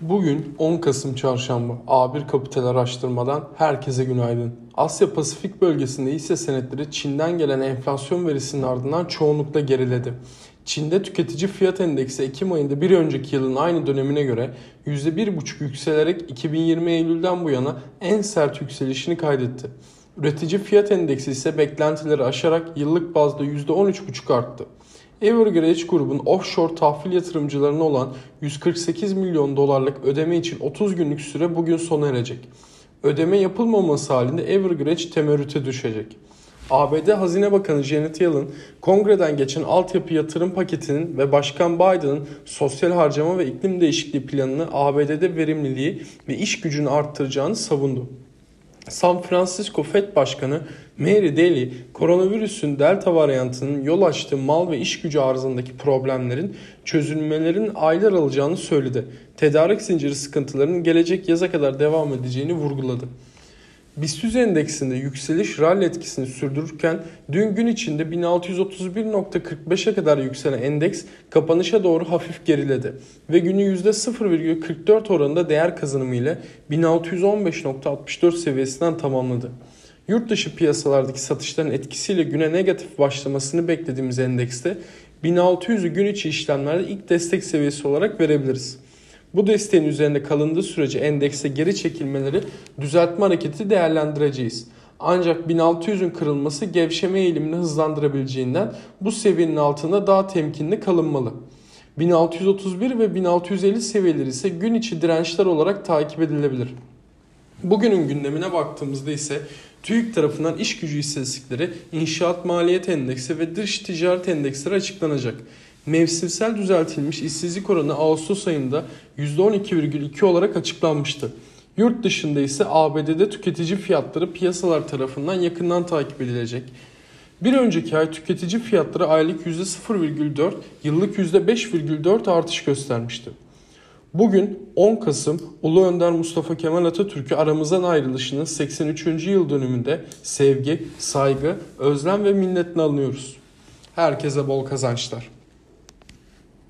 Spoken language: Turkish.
Bugün 10 Kasım Çarşamba A1 Kapital Araştırma'dan herkese günaydın. Asya Pasifik bölgesinde hisse senetleri Çin'den gelen enflasyon verisinin ardından çoğunlukla geriledi. Çin'de tüketici fiyat endeksi Ekim ayında bir önceki yılın aynı dönemine göre %1,5 yükselerek 2020 Eylül'den bu yana en sert yükselişini kaydetti. Üretici fiyat endeksi ise beklentileri aşarak yıllık bazda %13,5 arttı. Evergrande grubun offshore tahvil yatırımcılarına olan 148 milyon dolarlık ödeme için 30 günlük süre bugün sona erecek. Ödeme yapılmaması halinde Evergrande temerrüte düşecek. ABD Hazine Bakanı Janet Yellen, kongreden geçen altyapı yatırım paketinin ve Başkan Biden'ın sosyal harcama ve iklim değişikliği planını ABD'de verimliliği ve iş gücünü arttıracağını savundu. San Francisco Fed Başkanı Mary Daly, koronavirüsün delta varyantının yol açtığı mal ve iş gücü arzındaki problemlerin çözülmelerin aylar alacağını söyledi. Tedarik zinciri sıkıntılarının gelecek yaza kadar devam edeceğini vurguladı. BIST endeksinde yükseliş rally etkisini sürdürürken dün gün içinde 1631.45'e kadar yükselen endeks kapanışa doğru hafif geriledi ve günü %0,44 oranında değer kazanımı ile 1615.64 seviyesinden tamamladı. Yurt dışı piyasalardaki satışların etkisiyle güne negatif başlamasını beklediğimiz endekste 1600'ü gün içi işlemlerde ilk destek seviyesi olarak verebiliriz. Bu desteğin üzerinde kalındığı sürece endekse geri çekilmeleri düzeltme hareketi değerlendireceğiz. Ancak 1600'ün kırılması gevşeme eğilimini hızlandırabileceğinden bu seviyenin altında daha temkinli kalınmalı. 1631 ve 1650 seviyeleri ise gün içi dirençler olarak takip edilebilir. Bugünün gündemine baktığımızda ise TÜİK tarafından iş gücü istatistikleri, inşaat maliyet endeksi ve dış ticaret endeksleri açıklanacak. Mevsimsel düzeltilmiş işsizlik oranı Ağustos ayında %12,2 olarak açıklanmıştı. Yurt dışında ise ABD'de tüketici fiyatları piyasalar tarafından yakından takip edilecek. Bir önceki ay tüketici fiyatları aylık %0,4, yıllık %5,4 artış göstermişti. Bugün 10 Kasım Ulu Önder Mustafa Kemal Atatürk'ü aramızdan ayrılışının 83. yıl dönümünde sevgi, saygı, özlem ve minnetle anıyoruz. Herkese bol kazançlar.